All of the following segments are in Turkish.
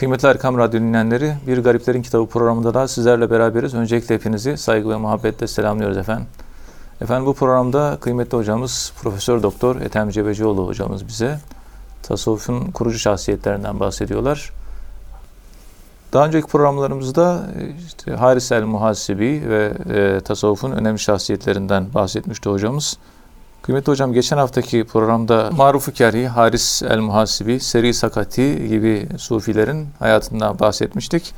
Kıymetli Erkam Radyo dinleyenleri, Bir Gariplerin Kitabı programında da sizlerle beraberiz. Öncelikle hepinizi saygı ve muhabbetle selamlıyoruz efendim. Efendim bu programda kıymetli hocamız Profesör Doktor Ethem Cebecioğlu hocamız bize tasavvufun kurucu şahsiyetlerinden bahsediyorlar. Daha önceki programlarımızda işte Haris el Muhasibi ve e, tasavvufun önemli şahsiyetlerinden bahsetmişti hocamız. Kıymetli hocam geçen haftaki programda Maruf-u Kerhi, Haris el Muhasibi, Seri Sakati gibi sufilerin hayatından bahsetmiştik.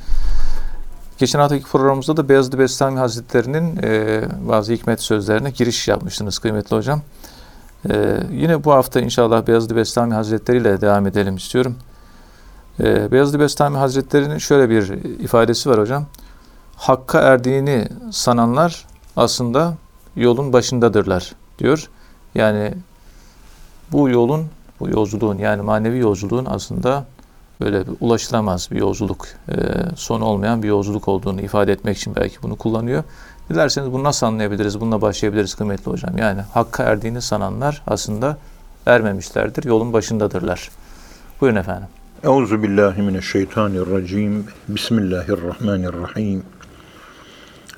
Geçen haftaki programımızda da Beyazıt Bestami Hazretleri'nin e, bazı hikmet sözlerine giriş yapmıştınız kıymetli hocam. E, yine bu hafta inşallah Beyazıt Bestami Hazretleri ile devam edelim istiyorum. E, Beyazıt Bestami Hazretleri'nin şöyle bir ifadesi var hocam. Hakka erdiğini sananlar aslında yolun başındadırlar diyor. Yani bu yolun, bu yolculuğun yani manevi yolculuğun aslında böyle bir ulaşılamaz bir yolculuk, e, sonu olmayan bir yolculuk olduğunu ifade etmek için belki bunu kullanıyor. Dilerseniz bunu nasıl anlayabiliriz, bununla başlayabiliriz kıymetli hocam. Yani hakka erdiğini sananlar aslında ermemişlerdir, yolun başındadırlar. Buyurun efendim. Euzu billahi mineşşeytanirracim. Bismillahirrahmanirrahim.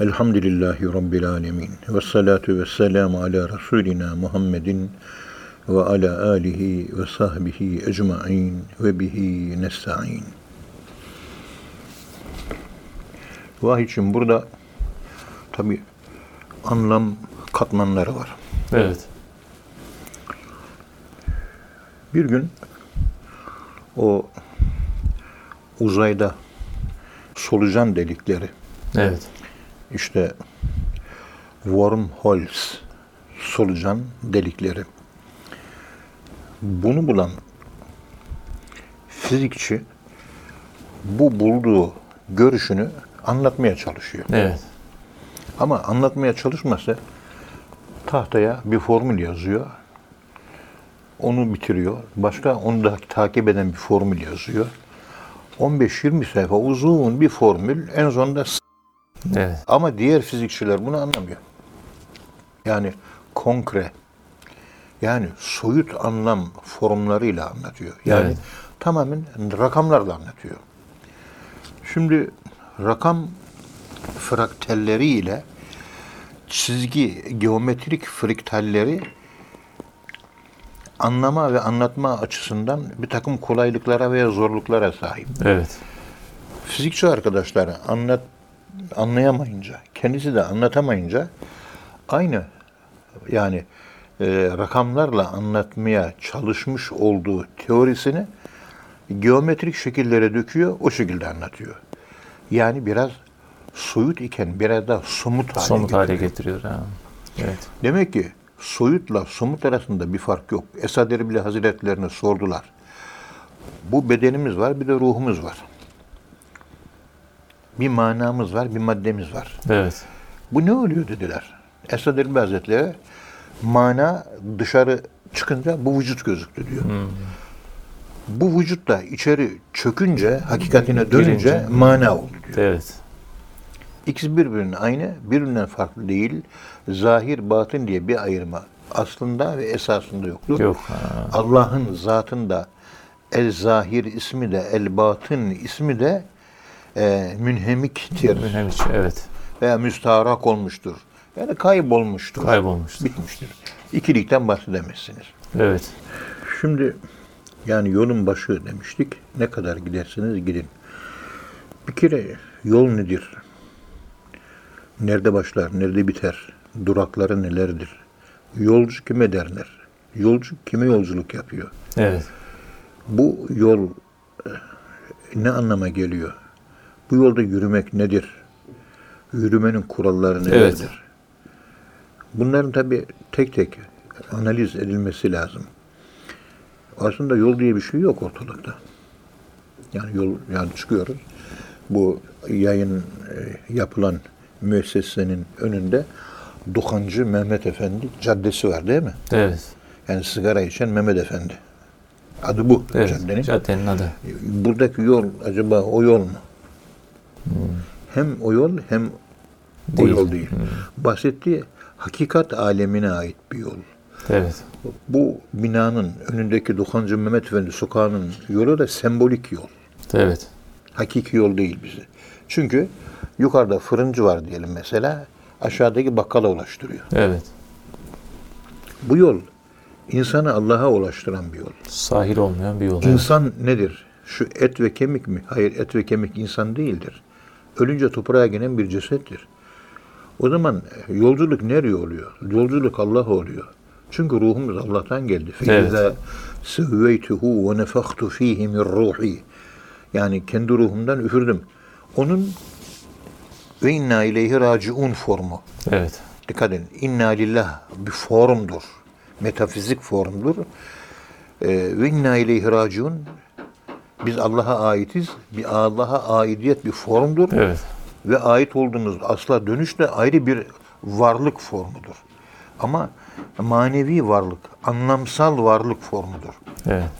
Elhamdülillahi Rabbil alemin. Ve salatu ve selamu ala Resulina Muhammedin ve ala alihi ve sahbihi ecma'in ve bihi nesta'in. Vahiyçim burada tabi anlam katmanları var. Evet. Bir gün o uzayda solucan delikleri Evet. İşte wormholes solucan delikleri bunu bulan fizikçi bu bulduğu görüşünü anlatmaya çalışıyor. Evet. Ama anlatmaya çalışmasa tahtaya bir formül yazıyor. Onu bitiriyor. Başka onu da takip eden bir formül yazıyor. 15-20 sayfa uzun bir formül en sonunda Evet. ama diğer fizikçiler bunu anlamıyor. Yani konkre yani soyut anlam formlarıyla anlatıyor. Yani Evet. tamamen rakamlarla anlatıyor. Şimdi rakam fraktalleri ile çizgi geometrik fraktalleri anlama ve anlatma açısından bir takım kolaylıklara veya zorluklara sahip. Evet. Fizikçi arkadaşlar anlat anlayamayınca, kendisi de anlatamayınca aynı yani e, rakamlarla anlatmaya çalışmış olduğu teorisini geometrik şekillere döküyor, o şekilde anlatıyor. Yani biraz soyut iken biraz daha somut hale Somut hale getiriyor. getiriyor. Ha. Evet. Demek ki soyutla somut arasında bir fark yok. Esad Erbil Hazretlerine sordular. Bu bedenimiz var, bir de ruhumuz var. Bir manamız var, bir maddemiz var. Evet. Bu ne oluyor dediler. Esad Erbil Hazretleri mana dışarı çıkınca bu vücut gözüktü diyor. Bu vücutla içeri çökünce, hakikatine dönünce Girince. mana oldu diyor. Evet. İkisi birbirinin aynı, birbirinden farklı değil. Zahir, batın diye bir ayırma aslında ve esasında yoktur. Yok. Allah'ın zatında el zahir ismi de el batın ismi de e, münhemiktir Önemli. Evet. veya müstaharak olmuştur. Yani kaybolmuştur. Kaybolmuştur. Bitmiştir. İkilikten bahsedemezsiniz. Evet. Şimdi yani yolun başı demiştik. Ne kadar gidersiniz gidin. Bir kere yol nedir? Nerede başlar, nerede biter? Durakları nelerdir? Yolcu kime derler? Yolcu kime yolculuk yapıyor? Evet. Bu yol e, ne anlama geliyor? Bu yolda yürümek nedir? Yürümenin kuralları nelerdir? Evet. Bunların tabi tek tek analiz edilmesi lazım. Aslında yol diye bir şey yok ortalıkta. Yani yol yani çıkıyoruz. Bu yayın e, yapılan müessesenin önünde Dukancı Mehmet Efendi Caddesi var değil mi? Evet. Yani sigara içen Mehmet Efendi. Adı bu Evet. caddenin. Caddenin adı. Buradaki yol acaba o yol mu? Hem o yol hem o Değil. yol değil. Bahsettiği hakikat alemine ait bir yol. Evet. Bu binanın önündeki Dukancı Mehmet Efendi sokağının yolu da sembolik yol. Evet. Hakiki yol değil bizi. Çünkü yukarıda fırıncı var diyelim mesela. Aşağıdaki bakkala ulaştırıyor. Evet. Bu yol insanı Allah'a ulaştıran bir yol. Sahil olmayan bir yol. Evet. İnsan nedir? Şu et ve kemik mi? Hayır et ve kemik insan değildir ölünce toprağa gelen bir cesettir. O zaman yolculuk nereye oluyor? Yolculuk Allah oluyor. Çünkü ruhumuz Allah'tan geldi. Feiza sevveytuhu ve nefaktu fihi min ruhi. Yani kendi ruhumdan üfürdüm. Onun ve inna ileyhi raciun formu. Evet. Dikkat edin. İnna lillah bir formdur. Metafizik formdur. Ee, ve inna ileyhi raciun biz Allah'a aitiz. Bir Allah'a aidiyet bir formdur. Evet. Ve ait olduğumuz asla dönüş de ayrı bir varlık formudur. Ama manevi varlık, anlamsal varlık formudur. Evet.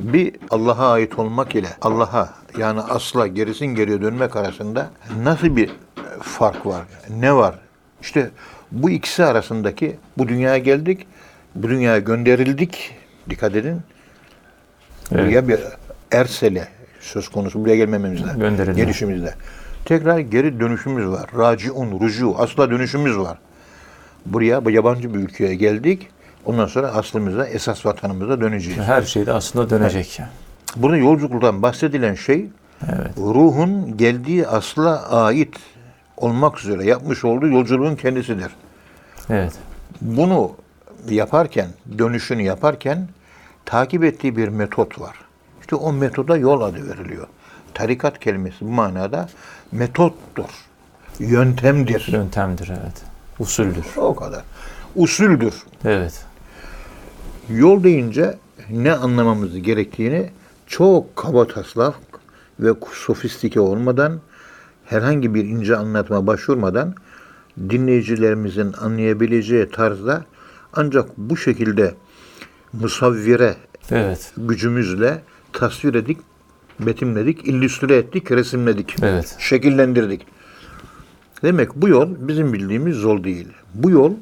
Bir Allah'a ait olmak ile Allah'a yani asla gerisin geriye dönmek arasında nasıl bir fark var? Ne var? İşte bu ikisi arasındaki bu dünyaya geldik, bu dünyaya gönderildik. Dikkat edin. Evet. Buraya bir ersele söz konusu buraya gelmememizde. Gönderilme. Gelişimizde. Tekrar geri dönüşümüz var. Raciun, rucu, asla dönüşümüz var. Buraya bu yabancı bir ülkeye geldik. Ondan sonra aslımıza, esas vatanımıza döneceğiz. Her şeyde aslında dönecek. Burada yolculuktan bahsedilen şey Evet. ruhun geldiği asla ait olmak üzere yapmış olduğu yolculuğun kendisidir. Evet. Bunu yaparken, dönüşünü yaparken takip ettiği bir metot var. İşte o metoda yol adı veriliyor. Tarikat kelimesi bu manada metottur, yöntemdir. Yöntemdir. Evet. Usuldür. O kadar. Usuldür. Evet. Yol deyince ne anlamamız gerektiğini çok kaba taslak ve sofistike olmadan herhangi bir ince anlatma başvurmadan dinleyicilerimizin anlayabileceği tarzda ancak bu şekilde musavvire Evet. gücümüzle tasvir edik, betimledik, illüstre ettik, resimledik, Evet. şekillendirdik. Demek bu yol bizim bildiğimiz yol değil. Bu yol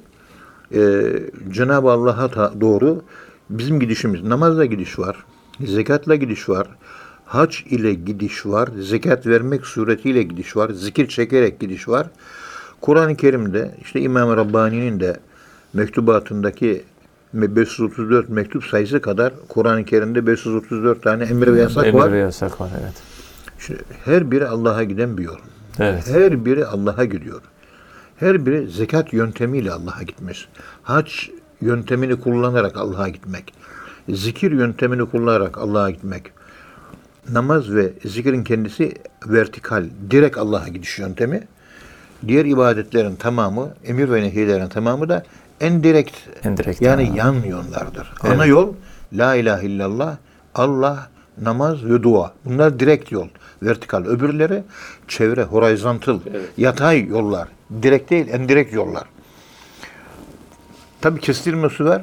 e, Cenab-ı Allah'a doğru bizim gidişimiz. Namazla gidiş var, zekatla gidiş var, hac ile gidiş var, zekat vermek suretiyle gidiş var, zikir çekerek gidiş var. Kur'an-ı Kerim'de işte İmam Rabbani'nin de mektubatındaki 534 mektup sayısı kadar Kur'an-ı Kerim'de 534 tane emir ve yasak Emir var. ve yasak var. Evet. İşte her biri Allah'a giden bir yol. Evet. Her biri Allah'a gidiyor. Her biri zekat yöntemiyle Allah'a gitmiş. Hac yöntemini kullanarak Allah'a gitmek. Zikir yöntemini kullanarak Allah'a gitmek. Namaz ve zikirin kendisi vertikal, direkt Allah'a gidiş yöntemi. Diğer ibadetlerin tamamı, emir ve nehirlerin tamamı da en direkt, En direkt, yani ha. yan yollardır. Evet. Ana yol La ilahe illallah, Allah, namaz ve dua. Bunlar direkt yol, vertikal. Öbürleri çevre, horizontal, yatay yollar. Direkt değil, en direkt yollar. Tabii kestirmesi var.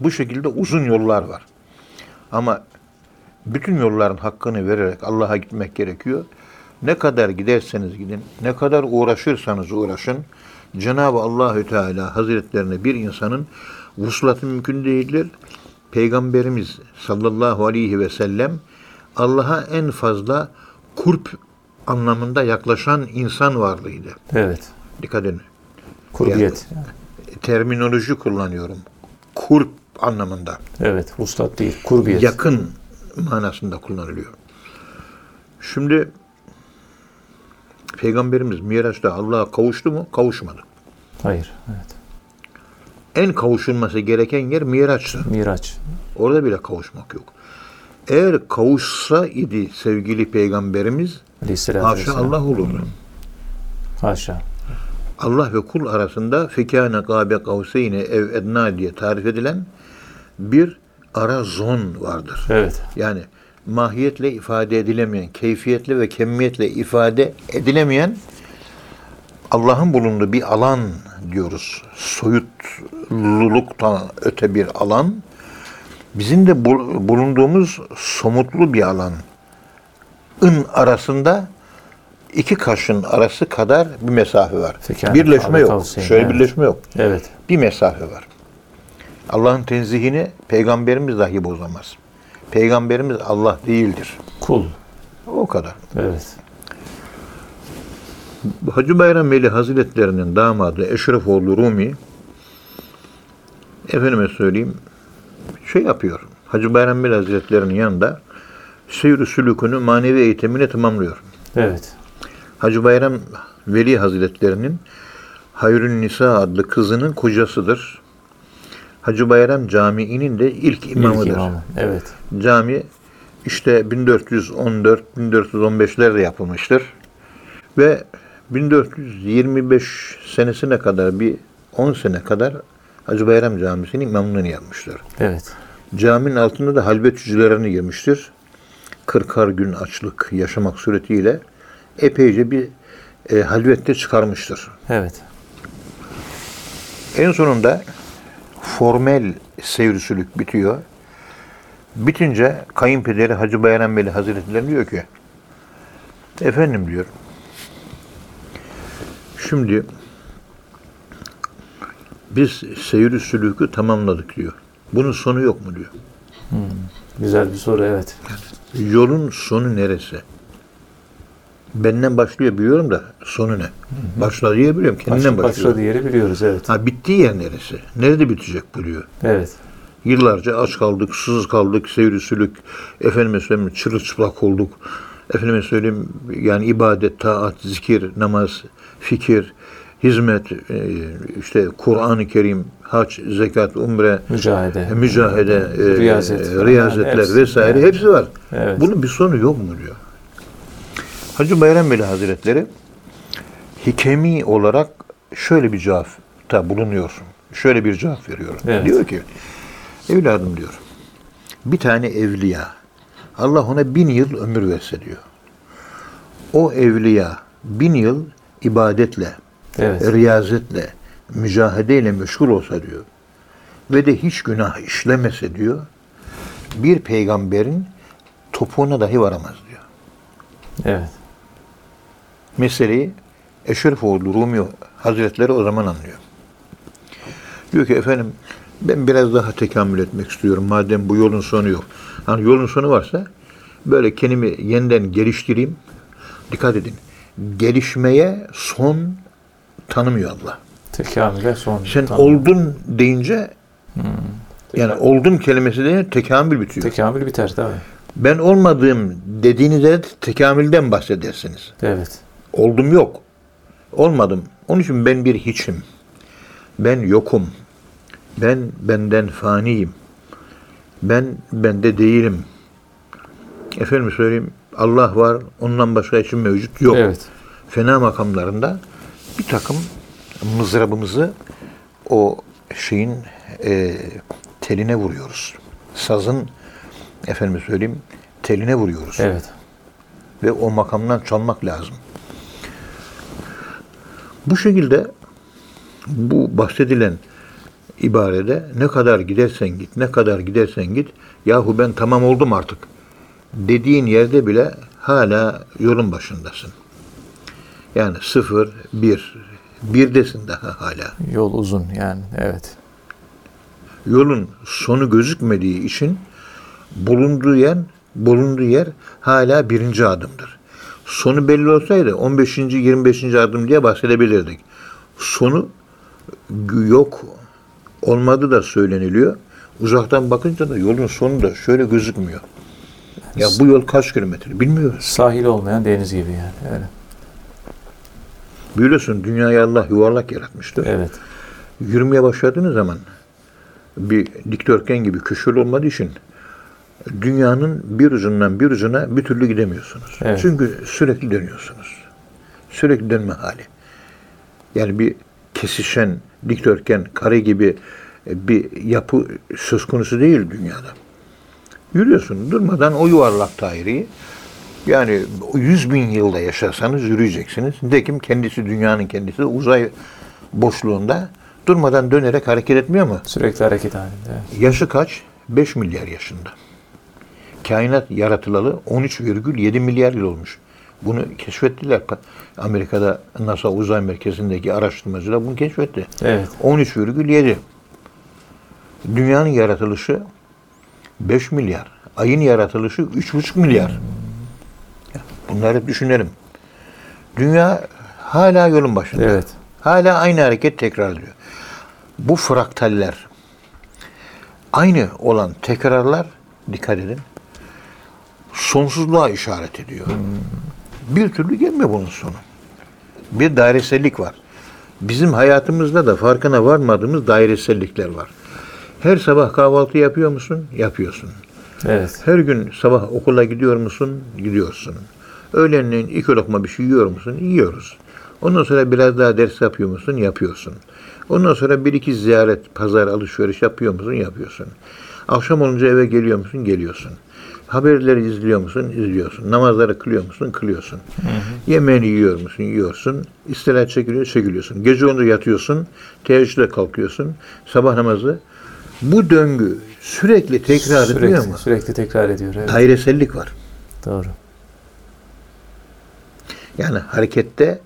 Bu şekilde uzun yollar var. Ama bütün yolların hakkını vererek Allah'a gitmek gerekiyor. Ne kadar giderseniz gidin, ne kadar uğraşırsanız uğraşın, Cenab-ı Allahü Teala Hazretlerine bir insanın vuslatı mümkün değildir. Peygamberimiz sallallahu aleyhi ve sellem Allah'a en fazla kurp anlamında yaklaşan insan varlığıydı. Evet. Dikkat edin. Kurbiyet. Terminoloji kullanıyorum. Kurp anlamında. Evet. Vuslat değil. Kurbiyet. yakın manasında kullanılıyor. Şimdi Peygamberimiz Miraç'ta Allah'a kavuştu mu? Kavuşmadı. Hayır. Evet. En kavuşulması gereken yer Miraç'tı. Miraç. Orada bile kavuşmak yok. Eğer kavuşsa idi sevgili Peygamberimiz haşa. Allah olurdu. Haşa. Allah ve kul arasında fekâne gâbe kavseyne ev ednâ diye tarif edilen bir ara zon vardır. Evet. Yani mahiyetle ifade edilemeyen, keyfiyetle ve kemiyetle ifade edilemeyen Allah'ın bulunduğu bir alan diyoruz. Soyutluluktan öte bir alan. Bizim de bul- bulunduğumuz somutlu bir alan. ın arasında iki kaşın arası kadar bir mesafe var. Fekâne birleşme yok. Şöyle evet. birleşme yok. Evet. Bir mesafe var. Allah'ın tenzihini peygamberimiz dahi bozamaz. Peygamberimiz Allah değildir. Kul. O kadar. Evet. Hacı Bayram Veli Hazretlerinin damadı Eşrefoğlu Rumi efendime söyleyeyim şey yapıyor. Hacı Bayram Veli Hazretlerinin yanında seyir sülükünü manevi eğitimini tamamlıyor. Evet. Hacı Bayram Veli Hazretlerinin Hayrün Nisa adlı kızının kocasıdır. Hacı Bayram Camii'nin de ilk imamıdır. İlk imamı. Evet. Cami işte 1414-1415'lerde yapılmıştır. Ve 1425 senesine kadar bir 10 sene kadar Hacı Bayram Camisi'nin imamlığını yapmışlar. Evet. Caminin altında da halvet hücrelerini girmiştir. 40'ar gün açlık yaşamak suretiyle epeyce bir e, halvette çıkarmıştır. Evet. En sonunda formel seyrisülük bitiyor. Bitince kayınpederi Hacı Bayram Veli Hazretleri diyor ki efendim diyor şimdi biz seyir sülükü tamamladık diyor. Bunun sonu yok mu diyor. Güzel bir soru evet. Yolun sonu neresi? Benden başlıyor biliyorum da sonu ne? Başladığı yer biliyorum. Kendinden Baş, başlıyor. başladığı yeri biliyoruz evet. Ha bittiği yer neresi? Nerede bitecek bu diyor. Evet. Yıllarca aç kaldık, susuz kaldık, seyri sülük, efendime söyleyeyim çırılçıplak olduk. Efendime söyleyeyim yani ibadet, taat, zikir, namaz, fikir, hizmet, e, işte Kur'an-ı Kerim, hac, zekat, umre, Mücahede. mücahede, e, Riyazet e, riyazetler Yani hepsi. vesaire Yani. hepsi var. Evet. Bunun bir sonu yok mu diyor. Hacı Bayram Veli Hazretleri hikemi olarak şöyle bir cevapta bulunuyor. Şöyle bir cevap veriyor. Evet. Diyor ki, evladım diyor, bir tane evliya, Allah ona bin yıl ömür verse diyor. O evliya bin yıl ibadetle, Evet. riyazetle, mücahedeyle meşgul olsa diyor ve de hiç günah işlemese diyor, bir peygamberin topuğuna dahi varamaz diyor. Evet. Meseleyi Eşrefoğlu Rumi Hazretleri o zaman anlıyor. Diyor ki efendim ben biraz daha tekamül etmek istiyorum madem bu yolun sonu yok. Hani yolun sonu varsa böyle kendimi yeniden geliştireyim. Dikkat edin. Gelişmeye son tanımıyor Allah. Tekamüle son. Sen Tamam. oldun deyince yani oldum kelimesi de tekamül bitiyor. Tekamül biter tabii. ben olmadığım dediğinizde tekamülden bahsedersiniz. Evet. Oldum yok. Olmadım. Onun için ben bir hiçim. Ben yokum. Ben benden faniyim. Ben bende değilim. Efendim söyleyeyim Allah var. Ondan başka için mevcut yok. Evet. Fena makamlarında bir takım mızrabımızı o şeyin e, teline vuruyoruz. Sazın efendim söyleyeyim teline vuruyoruz Evet. ve o makamdan çalmak lazım. Bu şekilde bu bahsedilen ibarede ne kadar gidersen git, ne kadar gidersen git, yahu ben tamam oldum artık dediğin yerde bile hala yolun başındasın. Yani sıfır, bir, birdesin daha hala. Yol uzun yani. Evet. Yolun sonu gözükmediği için bulunduğu yer, bulunduğu yer hala birinci adımdır. Sonu belli olsaydı 15. 25. adım diye bahsedebilirdik. Sonu yok olmadı da söyleniliyor. Uzaktan bakınca da yolun sonu da şöyle gözükmüyor. Ya bu yol kaç kilometre bilmiyoruz. Sahil olmayan deniz gibi yani. Öyle. Biliyorsun dünyayı Allah yuvarlak yaratmıştır. Evet. Yürümeye başladığınız zaman bir dikdörtgen gibi köşeli olmadığı için dünyanın bir ucundan bir ucuna bir türlü gidemiyorsunuz. Evet. Çünkü sürekli dönüyorsunuz. Sürekli dönme hali. Yani bir kesişen dikdörtgen, kare gibi bir yapı söz konusu değil dünyada. Yürüyorsun durmadan o yuvarlak daireyi yani 100 bin yılda yaşarsanız yürüyeceksiniz. Nitekim kendisi dünyanın kendisi uzay boşluğunda durmadan dönerek hareket etmiyor mu? Sürekli hareket halinde. Yaşı kaç? 5 milyar yaşında. Kainat yaratılalı 13,7 milyar yıl olmuş. Bunu keşfettiler. Amerika'da NASA uzay merkezindeki araştırmacılar bunu keşfetti. Evet. 13,7. Dünyanın yaratılışı 5 milyar. Ayın yaratılışı 3,5 milyar. Ya Bunları düşünelim. Dünya hala yolun başında. Evet. Hala aynı hareket tekrarlıyor. Bu fraktaller aynı olan tekrarlar dikkat edin sonsuzluğa işaret ediyor. Bir türlü gelmiyor bunun sonu. Bir dairesellik var. Bizim hayatımızda da farkına varmadığımız dairesellikler var. Her sabah kahvaltı yapıyor musun? Yapıyorsun. Evet. Her gün sabah okula gidiyor musun? Gidiyorsun. Öğlenleyin iki lokma bir şey yiyor musun? Yiyoruz. Ondan sonra biraz daha ders yapıyor musun? Yapıyorsun. Ondan sonra bir iki ziyaret, pazar, alışveriş yapıyor musun? Yapıyorsun. Akşam olunca eve geliyor musun? Geliyorsun. Haberleri izliyor musun? İzliyorsun. Namazları kılıyor musun? Kılıyorsun. Yemeğini yiyor musun? Yiyorsun. İstirahat çekiliyor, çekiliyorsun. Gece olunca yatıyorsun. Teheccüde kalkıyorsun. Sabah namazı. Bu döngü sürekli tekrar sürekli, ediyor mu? Sürekli tekrar ediyor. Evet. Dairesellik var. Doğru. Yani harekette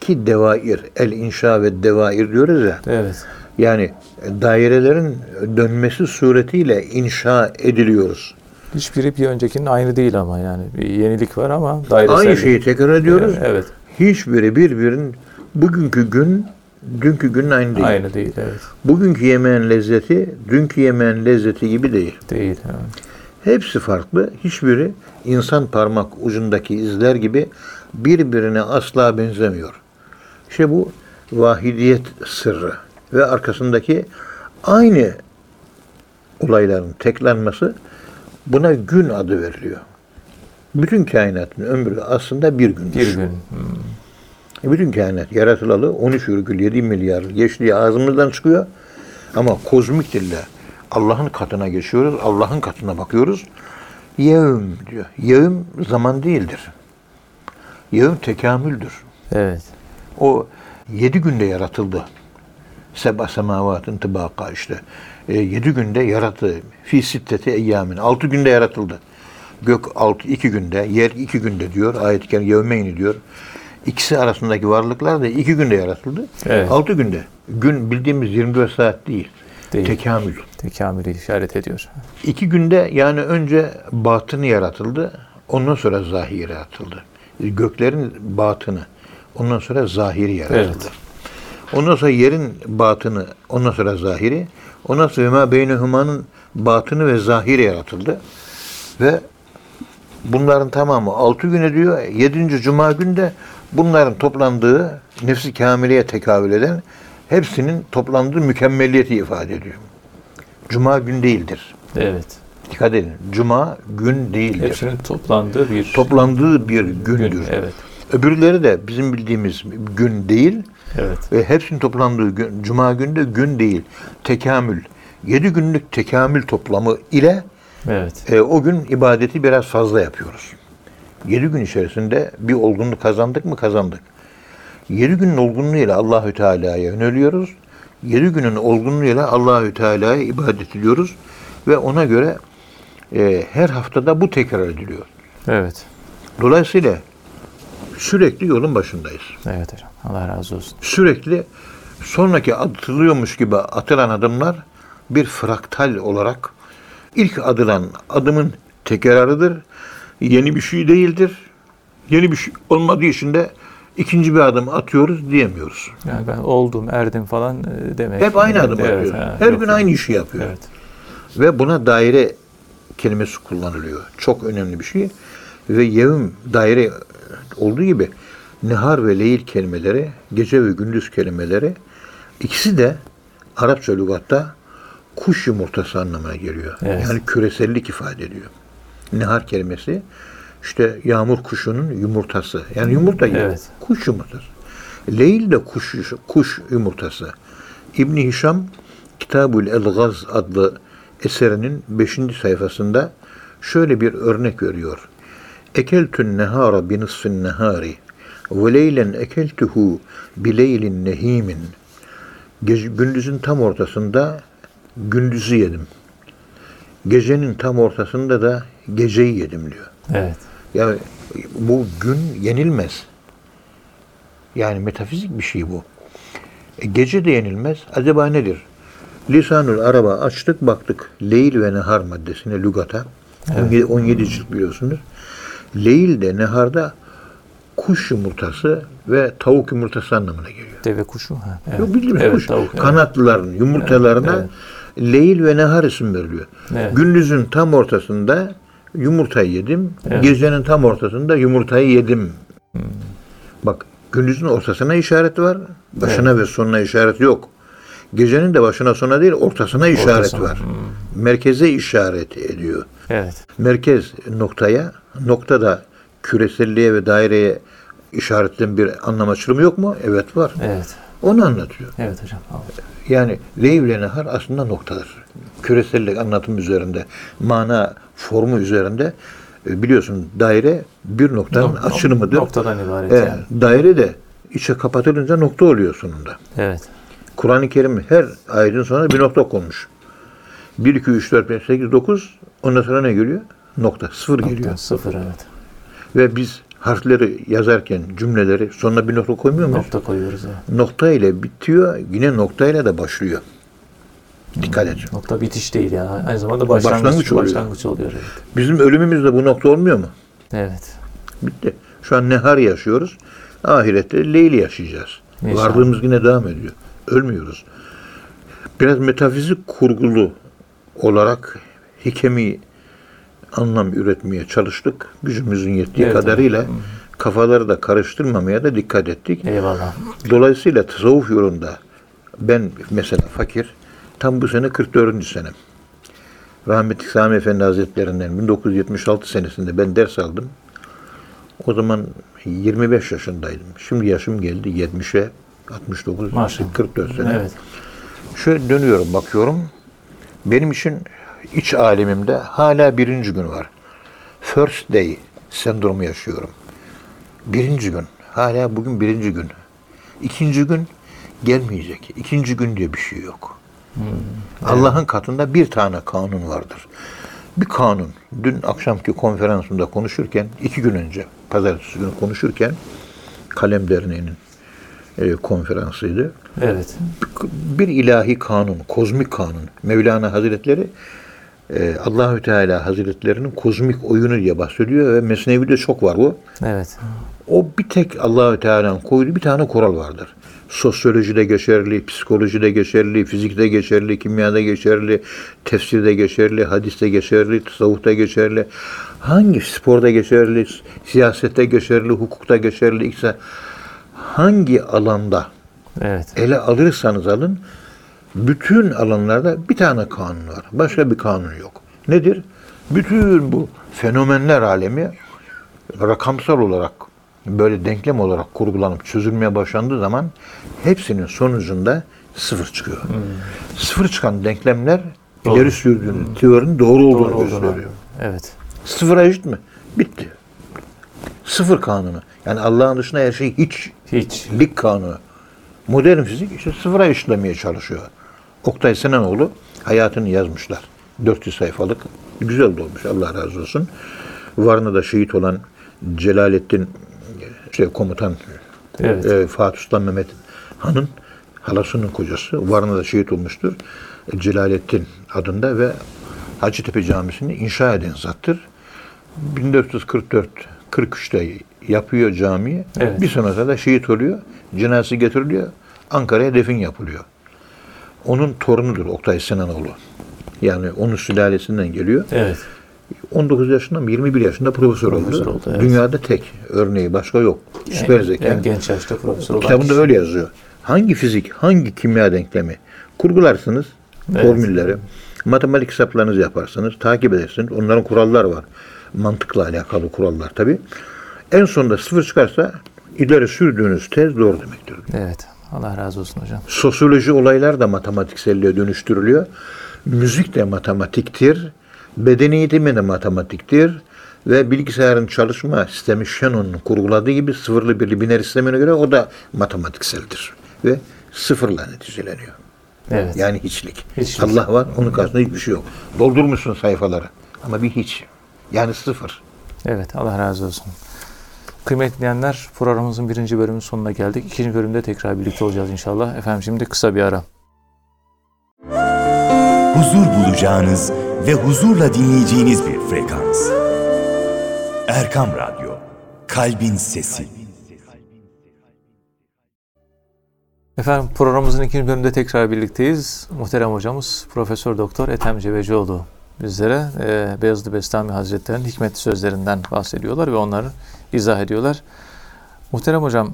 ki devair, el inşa ve devair diyoruz ya. Evet. Yani dairelerin dönmesi suretiyle inşa ediliyoruz. Hiçbiri bir öncekinin aynı değil ama yani bir yenilik var ama dairesel. Aynı şeyi tekrar ediyoruz. Evet. Hiçbiri birbirinin bugünkü gün dünkü günün aynı değil. Aynı değil. Evet. Bugünkü yemeğin lezzeti dünkü yemeğin lezzeti gibi değil. Değil. Evet. Hepsi farklı. Hiçbiri insan parmak ucundaki izler gibi birbirine asla benzemiyor. İşte bu vahidiyet sırrı ve arkasındaki aynı olayların teklenmesi buna gün adı veriliyor. Bütün kainatın ömrü aslında bir gündür. Bir gün. Hmm. Bütün kainat yaratılalı 13,7 milyar geçtiği ağzımızdan çıkıyor. Ama kozmik dille Allah'ın katına geçiyoruz. Allah'ın katına bakıyoruz. Yevm diyor. Yevm zaman değildir. Yevm tekamüldür. Evet. O yedi günde yaratıldı. Seba semavatın tıbaka işte. E, yedi günde yarattı. Fi sitteti eyyamin. Altı günde yaratıldı. Gök altı, iki günde, yer iki günde diyor. Ayet-i yevmeyni diyor. İkisi arasındaki varlıklar da iki günde yaratıldı. Evet. Altı günde. Gün bildiğimiz 24 saat değil. Değil. Tekamül. Tekamülü işaret ediyor. İki günde yani önce batını yaratıldı. Ondan sonra zahiri yaratıldı. Göklerin batını. Ondan sonra zahiri yaratıldı. Evet. Ondan sonra yerin batını, ondan sonra zahiri. Ondan sonra ma beynehumanın batını ve zahiri yaratıldı. Ve bunların tamamı altı güne diyor. Yedinci cuma günde bunların toplandığı nefsi kamileye tekabül eden hepsinin toplandığı mükemmeliyeti ifade ediyor. Cuma gün değildir. Evet. Dikkat edin. Cuma gün değildir. Hepsinin toplandığı bir Toplandığı bir gündür. gün. Evet. Öbürleri de bizim bildiğimiz gün değil. Evet. Ve hepsinin toplandığı gün, cuma günde gün değil. Tekamül. Yedi günlük tekamül toplamı ile Evet. e, o gün ibadeti biraz fazla yapıyoruz. Yedi gün içerisinde bir olgunluk kazandık mı kazandık. Yedi günün olgunluğuyla Allahü Teala'ya yöneliyoruz. Yedi günün olgunluğuyla Allahü Teala'ya ibadet ediyoruz ve ona göre e, her haftada bu tekrar ediliyor. Evet. Dolayısıyla sürekli yolun başındayız. Evet hocam. Allah razı olsun. Sürekli sonraki atılıyormuş gibi atılan adımlar bir fraktal olarak ilk adılan adımın tekrarıdır. Yeni bir şey değildir. Yeni bir şey olmadığı için de ikinci bir adım atıyoruz diyemiyoruz. Yani ben oldum, erdim falan e, demek. Hep aynı adım Evet, atıyoruz. ha, Her gün aynı işi yapıyor. Evet. Ve buna daire kelimesi kullanılıyor. Çok önemli bir şey. Ve yevm daire olduğu gibi nehar ve leyil kelimeleri, gece ve gündüz kelimeleri ikisi de Arapça lügatta kuş yumurtası anlamına geliyor. Evet. Yani küresellik ifade ediyor. Nehar kelimesi işte yağmur kuşunun yumurtası. Yani yumurta gibi. Evet. Kuş yumurtası. Leyl de kuş, kuş yumurtası. İbni Hişam Kitabul Elgaz adlı eserinin 5. sayfasında şöyle bir örnek veriyor. Ekeltün nehara bi nisfin nehari ve leylen ekeltuhu bi leylin nehimin. Gece, gündüzün tam ortasında gündüzü yedim. Gecenin tam ortasında da geceyi yedim diyor. Evet. Yani bu gün yenilmez. Yani metafizik bir şey bu. E, gece de yenilmez. Acaba nedir? Lisanül Araba açtık baktık. Leyl ve nehar maddesine lügata. 17, 17 cilt biliyorsunuz. Leyil de neharda kuş yumurtası ve tavuk yumurtası anlamına geliyor. Deve kuşu. Ha, evet. Yok bildiğimiz evet, kuş. Tavuk, evet. Kanatlıların yumurtalarına Evet, leyil ve nehar isim veriliyor. Evet. Gündüzün tam ortasında yumurtayı yedim. Evet. Gecenin tam ortasında yumurtayı yedim. Hmm. Bak gündüzün ortasına işaret var. Başına ve sonuna işaret yok. Gecenin de başına sona değil ortasına işaret Ortasına, var. Merkeze işaret ediyor. Evet. Merkez noktaya, nokta da küreselliğe ve daireye işaretten bir anlam açılımı yok mu? Evet var. Evet. Onu anlatıyor. Evet hocam. Yani leyl ile nehar aslında noktadır. Küresellik anlatım üzerinde, mana formu üzerinde e, biliyorsun daire bir noktanın Nok- açılımıdır. Noktadan ibaret Evet, yani. Daire de içe kapatılınca nokta oluyor sonunda. Evet. Kur'an-ı Kerim her ayetin sonuna bir nokta konmuş. 1, 2, 3, 4, 5, 8, 9 ondan sonra ne geliyor? Nokta. Sıfır geliyor. Nokta, sıfır evet. Ve biz harfleri yazarken cümleleri sonuna bir nokta koymuyor muyuz? Nokta koyuyoruz. Evet. Nokta ile bitiyor, yine nokta ile de başlıyor. Dikkat et. Nokta bitiş değil ya. Aynı zamanda başlangıç, Başlangıç oluyor. başlangıç oluyor. Evet. Bizim ölümümüzde bu nokta olmuyor mu? evet. Bitti. Şu an nehar yaşıyoruz. Ahirette leyli yaşayacağız. İnşallah. Varlığımız yine devam ediyor. Ölmüyoruz. Biraz metafizik kurgulu olarak hikemi anlam üretmeye çalıştık. Gücümüzün yettiği Evet, kadarıyla kafaları da karıştırmamaya da dikkat ettik. Eyvallah. Dolayısıyla tasavvuf yolunda ben mesela fakir tam bu sene 44. senem. Rahmetli Sami Efendi Hazretlerinden 1976 senesinde ben ders aldım. O zaman 25 yaşındaydım. Şimdi yaşım geldi 70'e 69, Maşallah. 44 sene. Evet. Şöyle dönüyorum bakıyorum. Benim için iç alemimde hala birinci gün var. First day sendromu yaşıyorum. Birinci gün. Hala bugün birinci gün. İkinci gün gelmeyecek. İkinci gün diye bir şey yok. Allah'ın katında bir tane kanun vardır. Bir kanun. Dün akşamki konferansımda konuşurken, iki gün önce, pazartesi günü konuşurken, Kalem Derneği'nin e, konferansıydı Evet. bir ilahi kanun, kozmik kanun. Mevlana Hazretleri e, Allahü Teala Hazretlerinin kozmik oyunu diye bahsediyor ve Mesnevi'de çok var bu. Evet. O bir tek Allahü Teala'nın koyduğu bir tane kural vardır. Sosyolojide geçerli, psikolojide geçerli, fizikte geçerli, kimyada geçerli, tefsirde geçerli, hadiste geçerli, tasavvufta geçerli. Hangi sporda geçerli, siyasette geçerli, hukukta geçerli, ikisi hangi alanda Evet. ele alırsanız alın, bütün alanlarda bir tane kanun var. Başka bir kanun yok. Nedir? Bütün bu fenomenler alemi rakamsal olarak böyle denklem olarak kurgulanıp çözülmeye başlandığı zaman hepsinin sonucunda sıfır çıkıyor. Sıfır çıkan denklemler Doğru. ileri sürdüğünün teorinin doğru olduğunu Doğru olduğunu. gösteriyor. Evet. Sıfıra eşit mi? Bitti. Sıfır kanunu. Yani Allah'ın dışında her şey hiç Hiç. lik kanunu. Modern fizik işte sıfıra eşitlemeye çalışıyor. Oktay Sinanoğlu hayatını yazmışlar. 400 sayfalık. Güzel de olmuş Allah razı olsun. Varna'da şehit olan Celalettin şey, komutan Evet. e, Fatih Sultan Mehmet Han'ın halasının kocası Varna'da şehit olmuştur. Celalettin adında ve Hacettepe Camisi'ni inşa eden zattır. 1444 43'te yapıyor camiyi. Evet. Bir sonrasında da şehit oluyor. Cenazesi getiriliyor. Ankara'ya defin yapılıyor. Onun torunudur Oktay Sinanoğlu. Yani onun sülalesinden geliyor. Evet. 19 yaşında mı 21 yaşında profesör, Profesör oldu. oldu, evet. Dünyada tek örneği başka yok. Süper En- zeka. En genç yaşta profesör olan Kitabında öyle yazıyor. Hangi fizik, hangi kimya denklemi kurgularsınız Evet. formülleri, matematik hesaplarınızı yaparsınız, takip edersiniz. Onların kuralları var. Mantıkla alakalı kurallar tabi. En sonunda sıfır çıkarsa ileri sürdüğünüz tez doğru demektir. Evet. Allah razı olsun hocam. Sosyoloji olaylar da matematikselliğe dönüştürülüyor. Müzik de matematiktir. Beden eğitimi de matematiktir. Ve bilgisayarın çalışma sistemi Shannon'un kurguladığı gibi sıfırlı birli biner sistemine göre o da matematikseldir. Ve sıfırla neticeleniyor. Evet. Yani hiçlik. Hiçlik. Allah var, onun karşısında hiçbir şey yok. Doldurmuşsun sayfaları. Ama bir hiç. Yani sıfır. Evet. Allah razı olsun. Kıymetli dinleyenler programımızın birinci bölümünün sonuna geldik. İkinci bölümde tekrar birlikte olacağız inşallah. Efendim şimdi kısa bir ara. huzur bulacağınız ve huzurla dinleyeceğiniz bir frekans. Erkam Radyo, Kalbin Sesi. Efendim programımızın ikinci bölümünde tekrar birlikteyiz. Muhterem hocamız Profesör Doktor Ethem Cebecioğlu bizlere e, Beyazıt Bestami Hazretleri'nin hikmetli sözlerinden bahsediyorlar ve onları izah ediyorlar. Muhterem hocam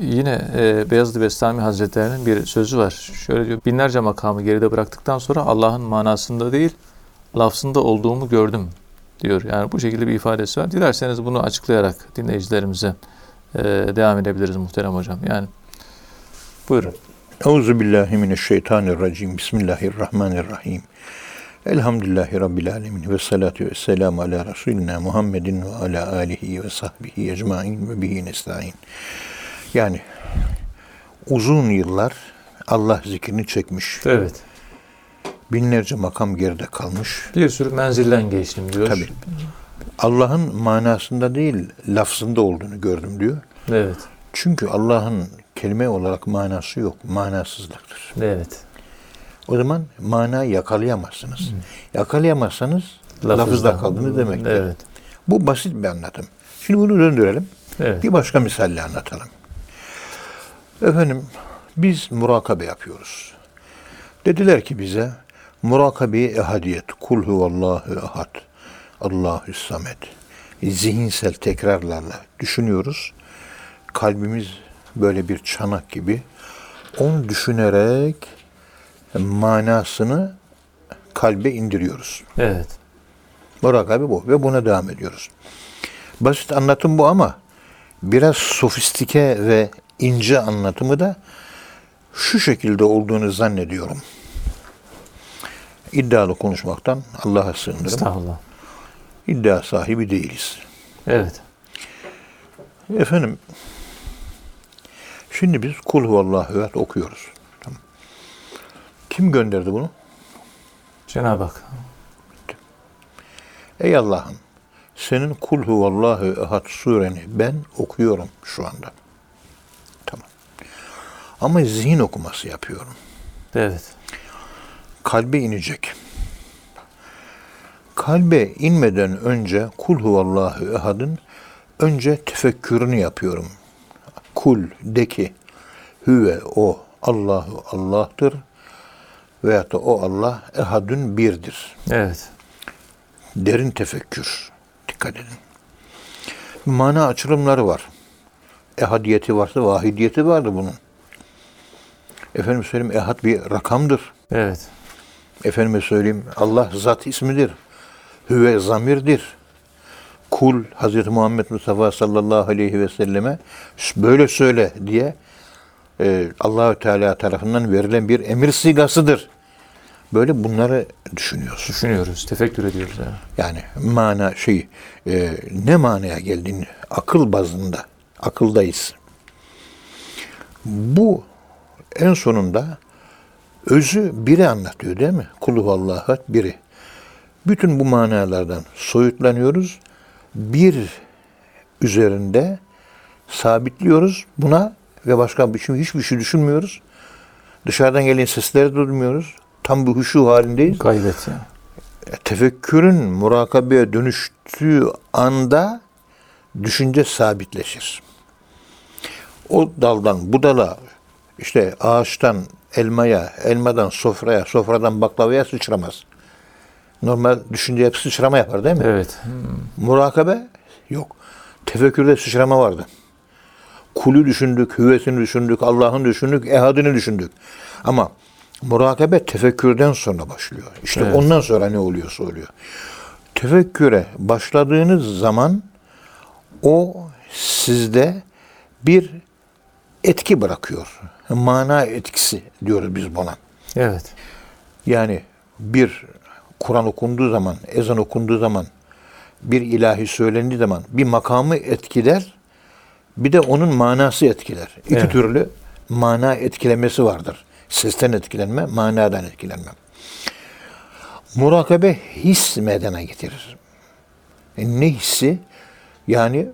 yine e, Beyazıt Bestami Hazretleri'nin bir sözü var. Şöyle diyor, binlerce makamı geride bıraktıktan sonra Allah'ın manasında değil, lafzında olduğumu gördüm diyor. Yani bu şekilde bir ifadesi var. Dilerseniz bunu açıklayarak dinleyicilerimize e, devam edebiliriz muhterem hocam. Yani buyurun. Euzu billahi mineşşeytanirracim. Bismillahirrahmanirrahim. Elhamdülillahi Rabbil alemin ve salatu ve selamu ala Resulina Muhammedin ve ala alihi ve sahbihi ecmain ve bihi nesta'in. Yani uzun yıllar Allah zikrini çekmiş. Evet. Binlerce makam geride kalmış. Bir sürü menzilden geçtim diyor. Tabii. Allah'ın manasında değil, lafzında olduğunu gördüm diyor. Evet. Çünkü Allah'ın kelime olarak manası yok, manasızlıktır. Evet. O zaman manayı yakalayamazsınız. Yakalayamazsanız Lafızda. lafızda kaldınız demektir. Evet. Bu basit bir anlatım. Şimdi bunu döndürelim. Evet. Bir başka misalle anlatalım. Efendim biz murakabe yapıyoruz. Dediler ki bize murakabe ehadiyet. Kul huvallahu ehad. Allahü samet. Zihinsel tekrarlarla düşünüyoruz. Kalbimiz böyle bir çanak gibi. Onu düşünerek manasını kalbe indiriyoruz. Evet. Murakabe bu ve buna devam ediyoruz. Basit anlatım bu ama biraz sofistike ve ince anlatımı da şu şekilde olduğunu zannediyorum. İddialı konuşmaktan Allah'a sığınırım. Estağfurullah. İddia sahibi değiliz. Evet. Efendim, şimdi biz kul huvallahu okuyoruz. Kim gönderdi bunu? Cenab-ı Hak. Ey Allah'ım, senin kul huvallahu ehad sureni ben okuyorum şu anda. Tamam. Ama zihin okuması yapıyorum. Evet. Kalbe inecek. Kalbe inmeden önce kul huvallahu ehadın önce tefekkürünü yapıyorum. Kul de ki hüve o Allahu Allah'tır veyahut da o Allah ehadün birdir. Evet. derin tefekkür. Dikkat edin. Mana açılımları var. Ehadiyeti varsa vahidiyeti vardı bunun. Efendim söyleyeyim ehad bir rakamdır. Evet. Efendime söyleyeyim Allah zat ismidir. Hüve zamirdir. Kul Hz. Muhammed Mustafa sallallahu aleyhi ve selleme böyle söyle diye e, Allahü Teala tarafından verilen bir emir sigasıdır. Böyle bunları düşünüyorsun. Düşünüyoruz. Tefekkür ediyoruz. Yani. Yani mana şey e, ne manaya geldiğini akıl bazında akıldayız. Bu en sonunda özü biri anlatıyor değil mi? Kulu Allah'a biri. Bütün bu manalardan soyutlanıyoruz. Bir üzerinde sabitliyoruz buna ve başka bir şey, hiçbir şey düşünmüyoruz. Dışarıdan gelen sesleri duymuyoruz. Tam bir huşu halindeyiz Gaybet yani. tefekkürün murakabeye dönüştüğü anda düşünce sabitleşir. O daldan bu dala işte ağaçtan elmaya, elmadan sofraya, sofradan baklavaya sıçramaz. Normal düşünce hep sıçrama yapar değil mi? Evet. Murakabe yok. Tefekkürde sıçrama vardı. Kulü düşündük, hüvesini düşündük, Allah'ın düşündük, ehadını düşündük. Ama murakabe tefekkürden sonra başlıyor. İşte Evet. ondan sonra ne oluyorsa oluyor. Tefekküre başladığınız zaman o sizde bir etki bırakıyor. Mana etkisi diyoruz biz buna. Evet. Yani bir Kur'an okunduğu zaman, ezan okunduğu zaman, bir ilahi söylendiği zaman bir makamı etkiler, bir de onun manası etkiler. İki Evet. türlü mana etkilemesi vardır. Sesten etkilenme, manadan etkilenme. Murakabe his meydana getirir. E ne hissi? Yani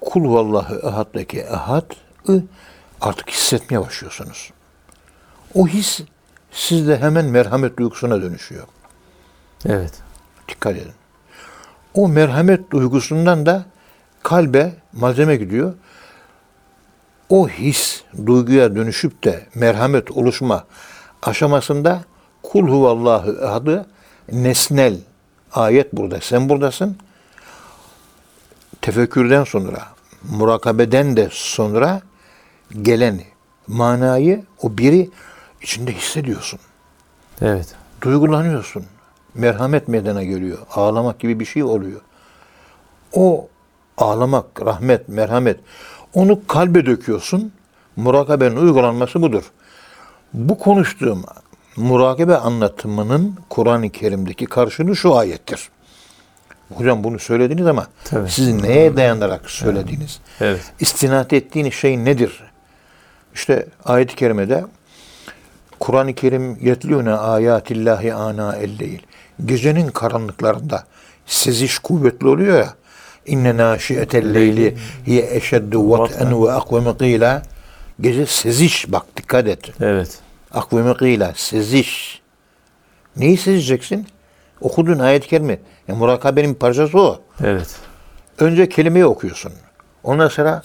kul vallahu ehad'daki ehad'ı artık hissetmeye başlıyorsunuz. O his sizde hemen merhamet duygusuna dönüşüyor. Evet. Dikkat edin. O merhamet duygusundan da kalbe malzeme gidiyor. O his duyguya dönüşüp de merhamet oluşma aşamasında kul huvallahu adı nesnel ayet burada. Sen buradasın. Tefekkürden sonra, murakabeden de sonra gelen manayı o biri içinde hissediyorsun. Evet. Duygulanıyorsun. Merhamet meydana geliyor. Ağlamak gibi bir şey oluyor. O ağlamak, rahmet, merhamet onu kalbe döküyorsun. Murakabenin uygulanması budur. Bu konuştuğum murakabe anlatımının Kur'an-ı Kerim'deki karşılığı şu ayettir. Hocam bunu söylediniz ama Tabii. siz neye dayanarak söylediniz? Evet. İstinat ettiğiniz şey nedir? İşte ayet-i kerimede Kur'an-ı Kerim yetlûne ayatillahi ana elleyil. Gecenin karanlıklarında seziş kuvvetli oluyor ya. İnne naşiyetel leyli hiye eşeddu vat'en ve akveme qîlâ. Gece seziş bak dikkat et. Evet. Akveme qîlâ seziş. Neyi sezeceksin? Okuduğun ayet-i kerime. Ya, murakabenin bir parçası o. Evet. Önce kelimeyi okuyorsun. Ondan sonra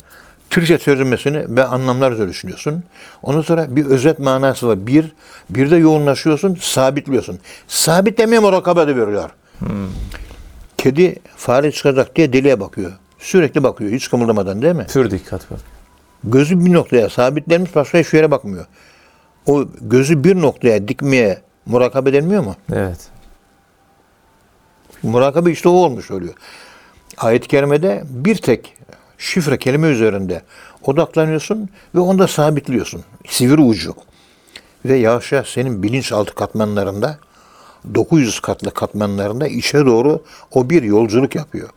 Türkçe tercümesini ve anlamlar düşünüyorsun. Ondan sonra bir özet manası var. Bir, bir de yoğunlaşıyorsun, sabitliyorsun. Sabitlemeye murakabe de veriyor. Kedi fare çıkacak diye deliğe bakıyor. Sürekli bakıyor hiç kımıldamadan değil mi? Pür dikkat bak. Gözü bir noktaya sabitlenmiş başka hiçbir yere bakmıyor. O gözü bir noktaya dikmeye murakabe denmiyor mu? Evet. Murakabe işte o olmuş oluyor. Ayet-i kerimede bir tek şifre kelime üzerinde odaklanıyorsun ve onda sabitliyorsun. Sivri ucu. Ve yavaş yavaş senin bilinçaltı katmanlarında 900 katlı katmanlarında içe doğru o bir yolculuk yapıyor.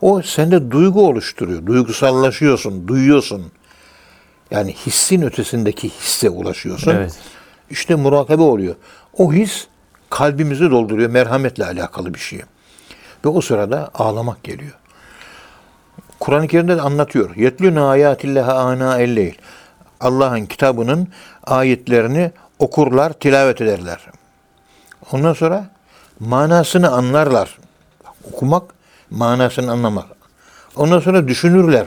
O sende duygu oluşturuyor. Duygusallaşıyorsun, duyuyorsun. Yani hissin ötesindeki hisse ulaşıyorsun. Evet. İşte murakabe oluyor. O his kalbimizi dolduruyor. Merhametle alakalı bir şey. Ve o sırada ağlamak geliyor. Kur'an-ı Kerim'de de anlatıyor. Yetlûne âyâtillâhe ânâ elleyl. Allah'ın kitabının ayetlerini okurlar, tilavet ederler. Ondan sonra manasını anlarlar. Okumak, manasını anlamak. Ondan sonra düşünürler.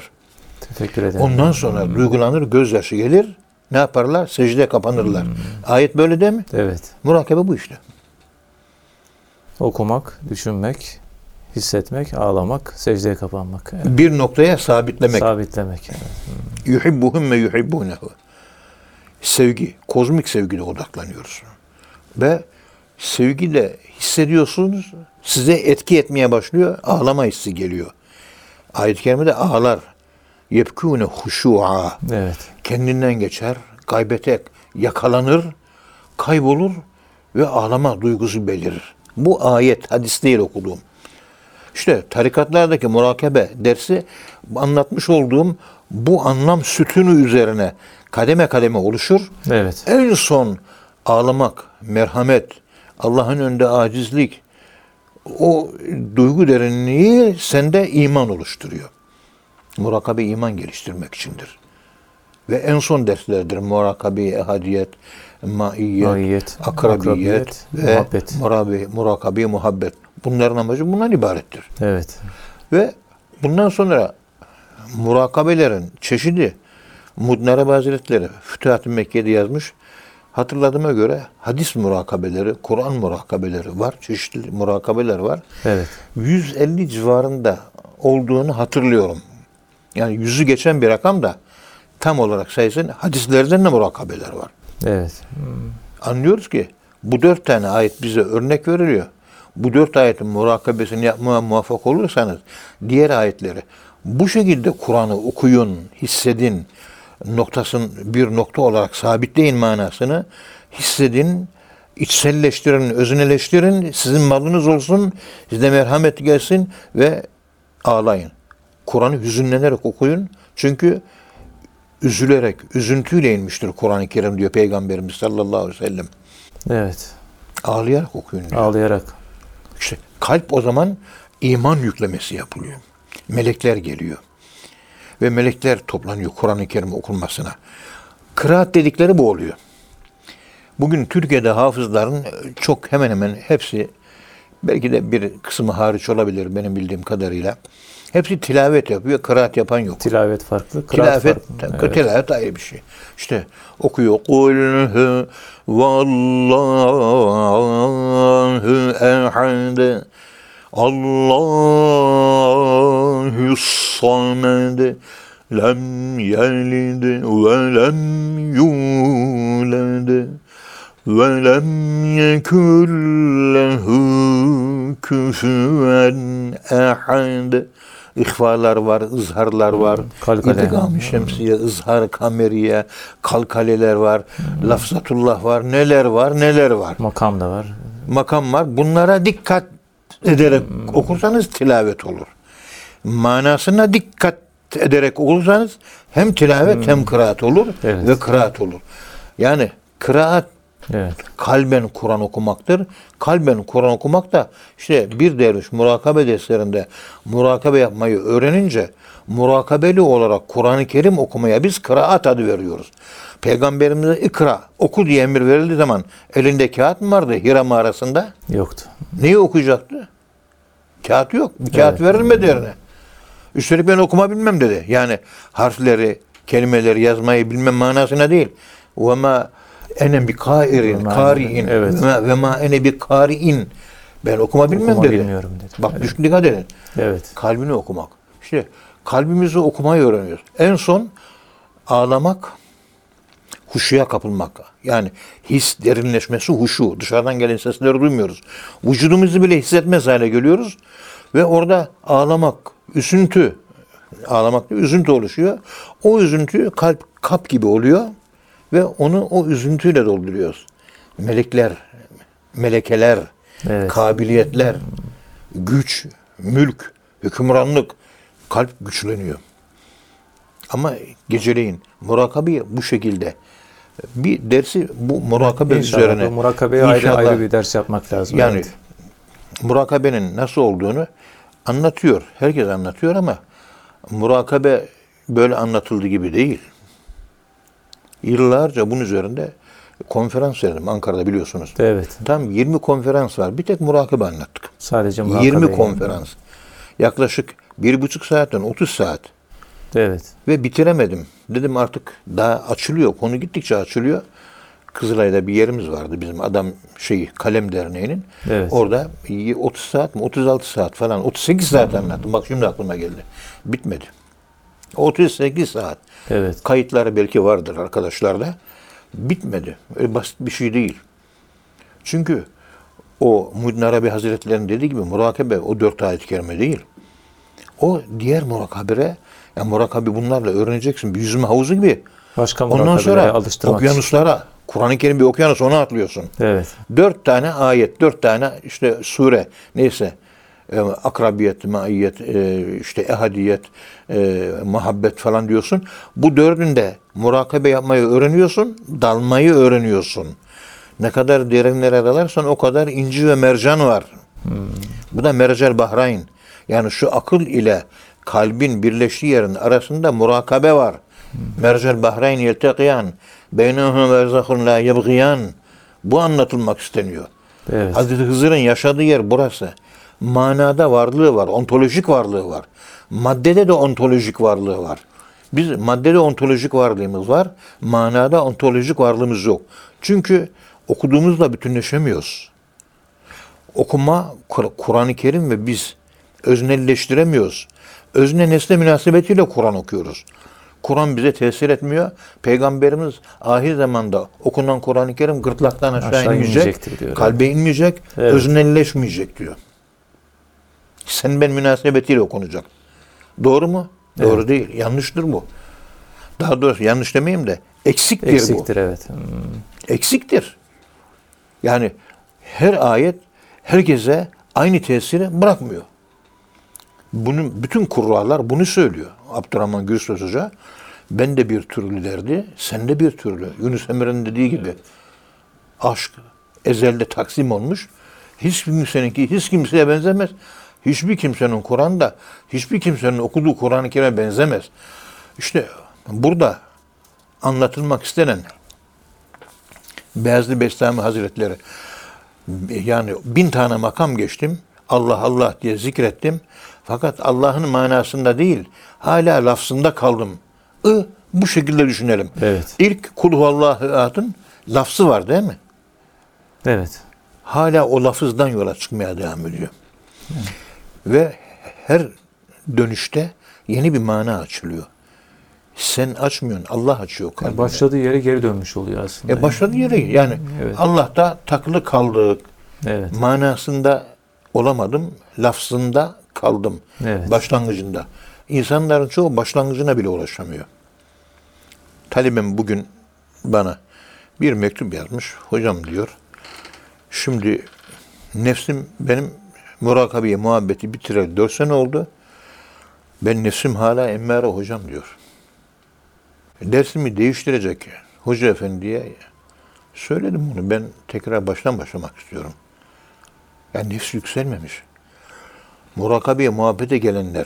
Teşekkür ederim. Ondan sonra duygulanır, gözyaşı gelir. Ne yaparlar? Secdeye kapanırlar. Ayet böyle değil mi? Evet. Murakabe bu işte. Okumak, düşünmek, hissetmek, ağlamak, secdeye kapanmak. Evet. Bir noktaya sabitlemek. Sabitlemek. Evet. Yuhibbuhum ve yuhibbunehu. Sevgi, kozmik sevgide odaklanıyoruz. Ve sevgi de hissediyorsunuz, size etki etmeye başlıyor, ağlama hissi geliyor. Ayet-i kerimede ağlar. Yebkûne huşû'a. Evet. Kendinden geçer, kaybete yakalanır, kaybolur ve ağlama duygusu belirir. Bu ayet, hadis değil okuduğum. İşte tarikatlardaki murakabe dersi anlatmış olduğum bu anlam sütunu üzerine kademe kademe oluşur. Evet. En son ağlamak, merhamet, Allah'ın önünde acizlik, o duygu derinliği sende iman oluşturuyor. Murakabe iman geliştirmek içindir. Ve en son derslerdir murakabe, ehadiyet, maiyet, Maiyet, akrabiyet, akrabiyet, ve muhabbet. murabi, murakabe, muhabbet. Bunların amacı bundan ibarettir. Evet. Ve bundan sonra murakabelerin çeşidi Mudnarabi Hazretleri Fütuhat-ı Mekke'de yazmış. Hatırladığıma göre hadis murakabeleri, Kur'an murakabeleri var. Çeşitli murakabeler var. Evet. 150 civarında olduğunu hatırlıyorum. Yani yüzü geçen bir rakam da tam olarak sayısın hadislerden de murakabeler var. Evet. Anlıyoruz ki bu dört tane ayet bize örnek veriliyor. Bu dört ayetin murakabesini yapmaya muvaffak olursanız diğer ayetleri bu şekilde Kur'an'ı okuyun, hissedin, noktasın bir nokta olarak sabitleyin manasını hissedin, içselleştirin, özneleştirin, sizin malınız olsun, size merhamet gelsin ve ağlayın. Kur'an'ı hüzünlenerek okuyun. Çünkü üzülerek, üzüntüyle inmiştir Kur'an-ı Kerim diyor Peygamberimiz sallallahu aleyhi ve sellem. Evet. Ağlayarak okuyun diyor. Ağlayarak. İşte kalp o zaman iman yüklemesi yapılıyor. Melekler geliyor. Ve melekler toplanıyor Kur'an-ı Kerim okunmasına. Kıraat dedikleri bu oluyor. Bugün Türkiye'de hafızların çok hemen hemen hepsi Belki de bir kısmı hariç olabilir benim bildiğim kadarıyla. Hepsi tilavet yapıyor, kıraat yapan yok. Tilavet farklı, kıraat Tilavet, farklı. ta- tilavet ayrı bir şey. İşte okuyor. Kul hu vallahu ehad. Allahu samed. Lem yelid ve lem yulad. Ve lem yekun lehu küfüven ehad. İhvalar var, ızharlar var. Kalkale. İdgam-ı şemsiye, ızhar kameriye, kalkaleler var, lafzatullah var, neler var, neler var. Makam da var. Makam var. Bunlara dikkat ederek okursanız tilavet olur. Manasına dikkat ederek okursanız hem tilavet hem kıraat olur Evet. ve kıraat olur. Yani kıraat Evet. kalben Kur'an okumaktır. Kalben Kur'an okumak da işte bir derviş murakabe derslerinde murakabe yapmayı öğrenince murakabeli olarak Kur'an-ı Kerim okumaya biz kıraat adı veriyoruz. Peygamberimize ikra, oku diye emir verildiği zaman elinde kağıt mı vardı Hira mağarasında? Yoktu. Neyi okuyacaktı? Kağıt yok. Bir kağıt verilmedi eline. Üstelik ben okuma bilmem dedi. Yani harfleri, kelimeleri yazmayı bilmem manasına değil. Ve ma ene bi kairin, kariin. evet. Ve ma, ve ma ene bi kariin. Ben okuma bilmem Okuma dedi. bilmiyorum dedi. Bak Evet. düşün dikkat edin. Evet. Kalbini okumak. İşte kalbimizi okumayı öğreniyoruz. En son ağlamak, huşuya kapılmak. Yani his derinleşmesi huşu. Dışarıdan gelen sesleri duymuyoruz. Vücudumuzu bile hissetmez hale geliyoruz. Ve orada ağlamak, üzüntü, ağlamak üzüntü oluşuyor. O üzüntü kalp kap gibi oluyor ve onu o üzüntüyle dolduruyoruz. Melekler, melekeler, Evet. kabiliyetler, güç, mülk, hükümranlık, kalp güçleniyor. Ama geceleyin murakabeyi bu şekilde bir dersi bu murakabe İnşallah üzerine murakabeye ayrı ayrı bir ders yapmak lazım. yani Evet. murakabenin nasıl olduğunu anlatıyor. Herkes anlatıyor ama murakabe böyle anlatıldığı gibi değil. Yıllarca bunun üzerinde konferans verdim Ankara'da biliyorsunuz. Evet. Tam 20 konferans var. Bir tek murakabe anlattık. Sadece 20 murakabeyi. konferans. Yaklaşık bir buçuk saatten 30 saat. Evet. Ve bitiremedim. Dedim artık daha açılıyor. Konu gittikçe açılıyor. Kızılay'da bir yerimiz vardı bizim adam şeyi Kalem Derneği'nin. Evet. Orada 30 saat mi 36 saat falan 38 saat anlattım. Bak şimdi aklıma geldi. Bitmedi. 38 saat. Evet. Kayıtları belki vardır arkadaşlarda. Bitmedi. Öyle basit bir şey değil. Çünkü o Muhyiddin Arabi Hazretleri'nin dediği gibi murakabe o dört ayet-i kerime değil. O diğer murakabere, ya murakabe bunlarla öğreneceksin. Bir yüzme havuzu gibi. Başka Ondan sonra alıştırmak için. okyanuslara, Kur'an-ı Kerim bir okyanus ona atlıyorsun. Evet. Dört tane ayet, dört tane işte sure neyse e, akrabiyet, maiyet, e, işte ehadiyet, e, muhabbet falan diyorsun. Bu dördünde murakabe yapmayı öğreniyorsun, dalmayı öğreniyorsun. Ne kadar derinlere dalarsan o kadar inci ve mercan var. Bu da mercel bahrayn. Yani şu akıl ile kalbin birleştiği yerin arasında murakabe var. Mercel bahrayn yeltekiyan. Beynehum verzahun la yebgiyan. Bu anlatılmak isteniyor. Evet. Hazreti Hızır'ın yaşadığı yer burası. Manada varlığı var, ontolojik varlığı var. Maddede de ontolojik varlığı var. Biz maddede ontolojik varlığımız var, manada ontolojik varlığımız yok. Çünkü okuduğumuzla bütünleşemiyoruz. Okuma, Kur- Kur'an-ı Kerim ve biz öznelleştiremiyoruz. Özne nesne münasebetiyle Kur'an okuyoruz. Kur'an bize tesir etmiyor. Peygamberimiz ahir zamanda okunan Kur'an-ı Kerim gırtlaktan aşağı, Aşağı inmeyecek, diyor. kalbe inmeyecek, Evet. öznelleşmeyecek diyor. Sen ben münasebetiyle okunacak. Doğru mu? Doğru değil. Yanlıştır bu. Daha doğrusu yanlış demeyeyim de eksiktir, bu. Eksiktir evet. Hmm. Eksiktir. Yani her ayet herkese aynı tesiri bırakmıyor. Bunun bütün kurralar bunu söylüyor. Abdurrahman Gülsöz Hoca ben de bir türlü derdi, sen de bir türlü. Yunus Emre'nin dediği gibi aşk ezelde taksim olmuş. Hiç kimseninki hiç kimseye benzemez. Hiçbir kimsenin Kur'an'da, hiçbir kimsenin okuduğu Kur'an-ı Kerim'e benzemez. İşte burada anlatılmak istenen Beyazlı Bestami Hazretleri Yani bin tane makam geçtim. Allah Allah diye zikrettim. Fakat Allah'ın manasında değil, hala lafzında kaldım. I, bu şekilde düşünelim. Evet. İlk kul huvallahu ahadın lafzı var değil mi? Evet. hala o lafızdan yola çıkmaya devam ediyor. Ve her dönüşte yeni bir mana açılıyor. Sen açmıyorsun, Allah açıyor Yani kalbine. başladığı yere geri dönmüş oluyor aslında. E başladı yere yani Evet. Allah'ta takılı kaldık. Evet. Manasında olamadım, lafzında kaldım. Evet. Başlangıcında. İnsanların çoğu başlangıcına bile ulaşamıyor. Talibim bugün bana bir mektup yazmış. Hocam diyor, şimdi nefsim benim murakabeye muhabbeti bitireli 4 sene oldu. Ben nefsim hala emmare hocam diyor. Dersimi değiştirecek hoca efendiye söyledim bunu. Ben tekrar baştan başlamak istiyorum. Yani nefs yükselmemiş. Murakabeye muhabbete gelenler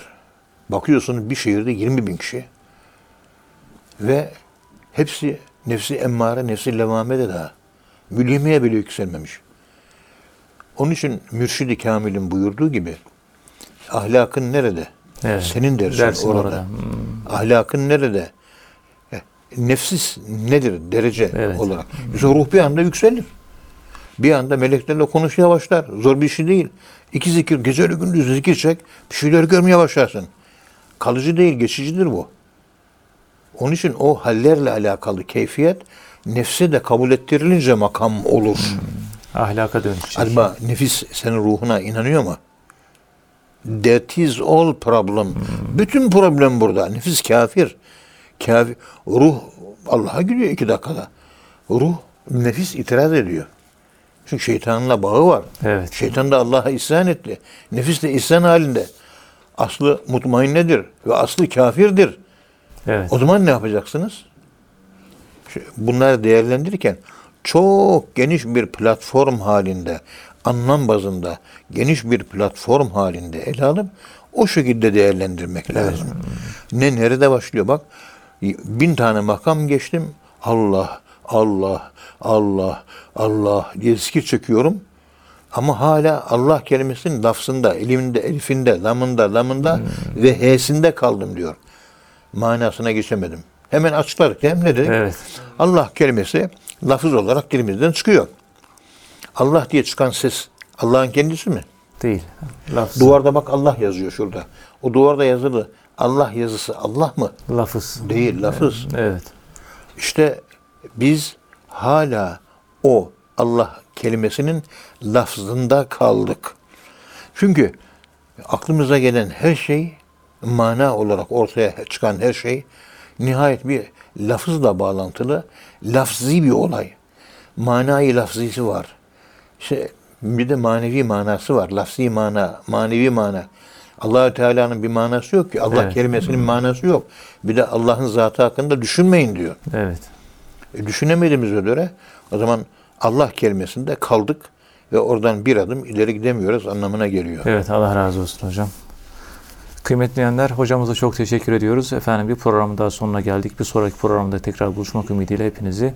bakıyorsunuz bir şehirde 20 bin kişi ve hepsi nefsi emmare, nefsi levamede daha. Mülhimeye bile yükselmemiş. Onun için Mürşid-i Kamil'in buyurduğu gibi ahlakın nerede? Evet. Senin dersin, Dersin orada. orada. Hmm. Ahlakın nerede? E, Nefsis nedir derece Evet. olarak? Mesela ruh bir anda yükselir. Bir anda meleklerle konuşmaya başlar. Zor bir şey değil. İki zikir, gece gündüz zikir çek, bir şeyler görmeye başlarsın. Kalıcı değil, geçicidir bu. Onun için o hallerle alakalı keyfiyet nefse de kabul ettirilince makam olur. Ahlaka dönüşecek. Acaba nefis senin ruhuna inanıyor mu? That is all problem. Bütün problem burada. Nefis kafir. Kafir. Ruh Allah'a gidiyor iki dakikada. Ruh, nefis itiraz ediyor. Çünkü şeytanla bağı var. Evet. Şeytan da Allah'a isyan etti. Nefis de isyan halinde. Aslı mutmainnedir ve aslı kafirdir. Evet. O zaman ne yapacaksınız? Bunları değerlendirirken çok geniş bir platform halinde, anlam bazında geniş bir platform halinde ele alıp o şekilde değerlendirmek lazım. Ne nerede başlıyor bak. Bin tane makam geçtim. Allah, Allah, Allah, Allah diye zikir çekiyorum. Ama hala Allah kelimesinin lafzında, eliminde, elifinde, lamında, lamında ve h'sinde kaldım diyor manasına geçemedim. Hemen açıklarken ne dedik? Evet. Allah kelimesi lafız olarak dilimizden çıkıyor. Allah diye çıkan ses Allah'ın kendisi mi? Değil. Lafız. Duvarda bak Allah yazıyor şurada. O duvarda yazılı Allah yazısı Allah mı? Lafız. Değil, lafız. Evet. İşte biz hala o Allah kelimesinin lafzında kaldık. Çünkü aklımıza gelen her şey, mana olarak ortaya çıkan her şey nihayet bir lafızla bağlantılı, lafzi bir olay. Manayı lafzisi var. İşte bir de manevi manası var. Lafzi mana, manevi mana. Allahü Teala'nın bir manası yok ki. Allah Evet. kelimesinin manası yok. Bir de Allah'ın zatı hakkında düşünmeyin diyor. Evet. E, düşünemediğimize göre o zaman Allah kelimesinde kaldık ve oradan bir adım ileri gidemiyoruz anlamına geliyor. Evet Allah razı olsun hocam. Kıymetli dinleyenler hocamıza çok teşekkür ediyoruz. Efendim bir programın daha sonuna geldik. Bir sonraki programda tekrar buluşmak ümidiyle hepinizi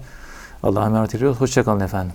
Allah'a emanet ediyoruz. Hoşçakalın efendim.